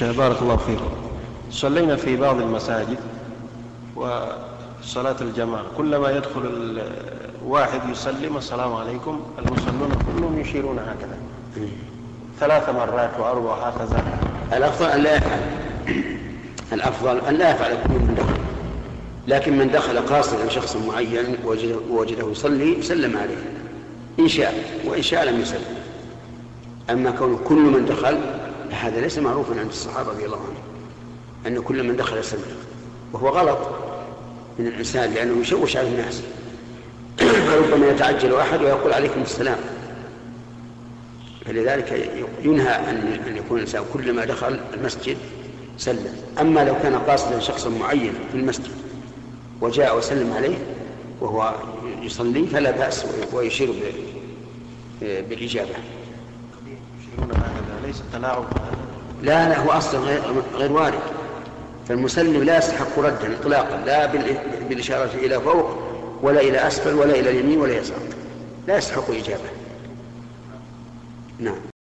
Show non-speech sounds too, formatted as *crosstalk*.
بارك الله فيكم صلينا في بعض المساجد وصلاة الجماعة. كلما يدخل الواحد يسلم السلام عليكم. المصلون كلهم يشيرون هكذا. ثلاث مرات وأربع هكذا. الأفضل أن لا يفعل. الأفضل أن لا يفعل. كل من دخل. لكن من دخل قاصدا شخص معين ووجده يصلي سلم عليه. إن شاء. وإن شاء لم يسلم. أما كون كل من دخل هذا ليس معروفا عند الصحابة رضي الله عنهم أن كل من دخل يسلم وهو غلط من الإنسان لأنه يشوش على الناس. *clears throat* فربما يتعجل أحد ويقول عليكم السلام. فلذلك ينهى أن يكون الإنسان كلما دخل المسجد سلم. أما لو كان قاصدا شخصا معين في المسجد وجاء وسلم عليه وهو يصلي فلا بأس ويشير بالإجابة يشيرون هكذا ليس التلاعب. لا لا هو أصلا غير, غير وارد. فالمسلم لا يستحق ردا إطلاقا لا بالإشارة إلى فوق ولا إلى أسفل ولا إلى اليمين ولا يسار لا يستحق إجابة. نعم.